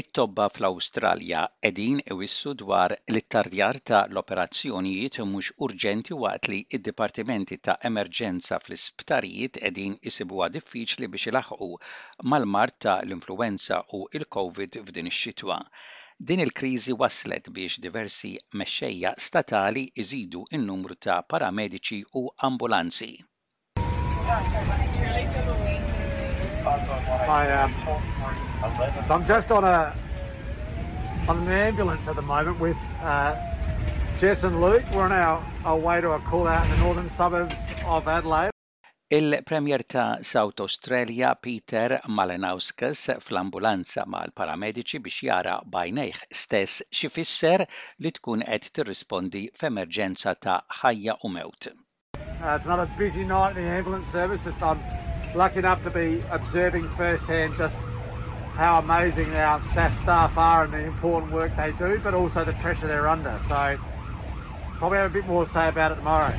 It-tobba fl-Awstralja qegħdin iwissu dwar l-ittardjar ta' l-operazzjonijiet mhux urġenti waqt li d-dipartimenti ta' emerġenza fl-isptarijiet qegħdin isibuha diffiċli biex ilaħħqu mal-mard ta' l-influwenza u l-Covid f'din ix-xitwa. Din il-kriżi wasslet biex diversi mexxejja statali jżidu n-numru ta' paramediċi u ambulanzi. Il-Premier ta' South Australia Peter Malinauskas fl-ambulanza mal-paramediċi biex jara b'għajnejh stess x'ifisser li tkun qed tirrispondi f'emerġenza ta' ħajja u mewt. It's another busy night in the ambulance service, just I'm lucky enough to be observing first hand just how amazing our SAS staff are and the important work they do, but also the pressure they're under. So probably have a bit more to say about it tomorrow.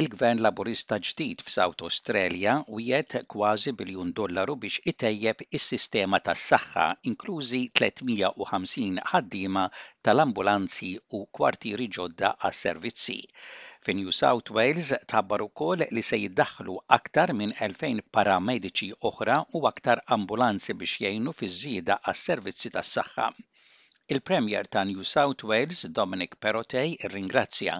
Il-Gvern Laburista ġdid f'South Australia wiegħed kważi biljun dollaru biex itejjeb is-sistema tas-saħħa, inklużi 350 ħaddiema tal-ambulanzi u kwartieri ġodda għas-servizzi. Fi New South Wales tħabbar ukoll li se jiddaħħlu aktar minn 2,000 paramediċi oħra u aktar ambulanzi biex jgħinu fiż-żieda għas-servizzi tas-saħħa. Il-Premier ta' New South Wales, Dominic Perrottet irringrazzja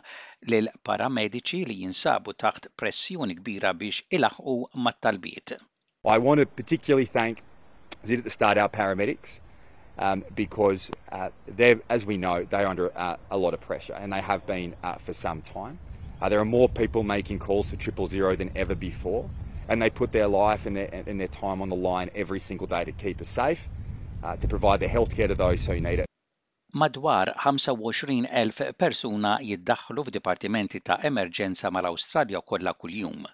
lill-paramediċi li jinsabu taħt pressjoni kbira biex ilaħħqu mat-talbiet. I want to particularly thank Zieed at the Start our paramedics because they, as we know, they are under a lot of pressure and they have been for some time. Uh there are more people making calls to triple zero than ever before, and they put their life and their, and their time on the line every single day to keep us safe, uh to provide the healthcare to those who need it. Madwar 25,000 persuna jiddaħħlu f'dipartimenti ta' emerġenza mal-Awstralja kollha kuljum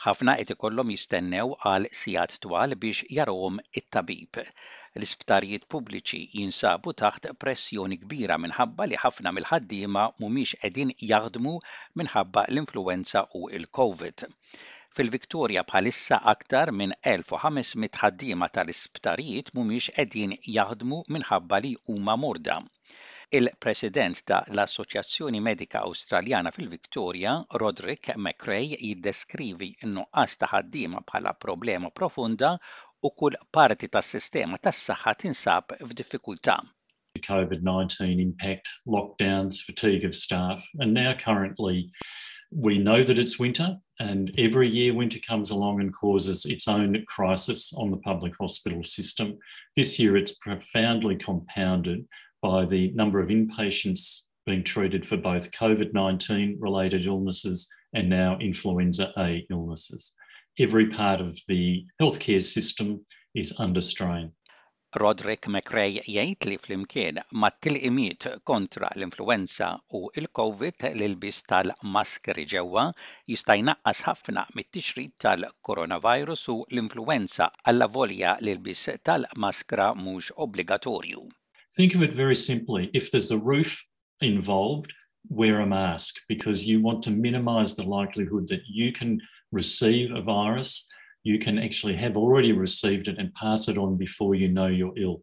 Ħafna qed ikollhom jistennew għal sigħat twal biex jarahom it-tabib. L-isptarijiet pubbliċi jinsabu taħt pressjoni kbira minħabba li ħafna mill-ħaddiema mhumiex qegħdin jaħdmu minħabba l-influwenza u l-Covid. Fil-Victoria bħalissa aktar minn 1,500 ħaddiema tal-isptarijiet mhumiex qegħdin jaħdmu minħabba li huma morda. Il-President ta' l-Assoċjazzjoni Medika Awstraljana fil-Victoria, Roderick McRae jiddeskrivi n-nuqqas ta' ħaddiema bħala problema profunda u kull parti tas-sistema tas-saħħa tinsab f'diffikultà. The Covid 19 impact, lockdowns, fatigue of staff and now currently we know that it's winter, and every year winter comes along and causes its own crisis on the public hospital system. This year it's profoundly compounded by the number of inpatients being treated for both COVID 19 related illnesses and now influenza A illnesses. Every part of the healthcare system is under strain. Roderick McRae jgħid li flimkien mat-tilqimiet kontra l-influwenza u l-Covid, l-ilbies tal-maskeri ġewwa jista' jnaqqas ħafna mit-tixrid tal-Coronavirus u l-influwenza allavolja l-ilbies tal-maskra mhux obbligatorju. Think of it very simply, if there's a roof involved, wear a mask because you want to minimize the likelihood that you can receive a virus, you can actually have already received it and pass it on before you know you're ill.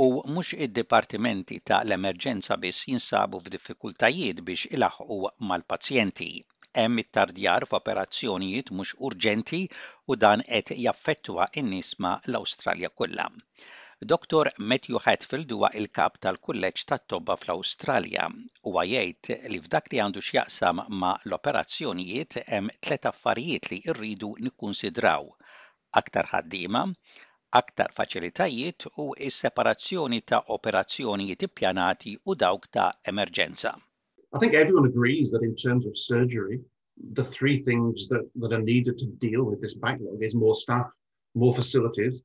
u mhux id-dipartimenti ta' l-emerġenza biss jinsabu f'diffikultajiet biex ilaħħqu mal-pazjenti. Hemm ittardjar f'operazzjonijiet mhux urġenti u dan qed jaffettwa n-nies ma' l-Awstralja kollha. Dottor Matthew Hatfield huwa il-Kap tal-Kulleġġ tat-Tobba fl-Awstralja. Huwa jgħid li f'dak li għandu x'jaqsam ma' l-operazzjonijiet hemm tliet affarijiet li rridu nikkunsidraw, aktar ħaddiema, aktar faċilitajiet u s-separazzjoni ta' operazzjonijiet ippjanati u dawk ta' emerġenza. I think everyone agrees that in terms of surgery, the three things that, that are needed to deal with this backlog is more staff, more facilities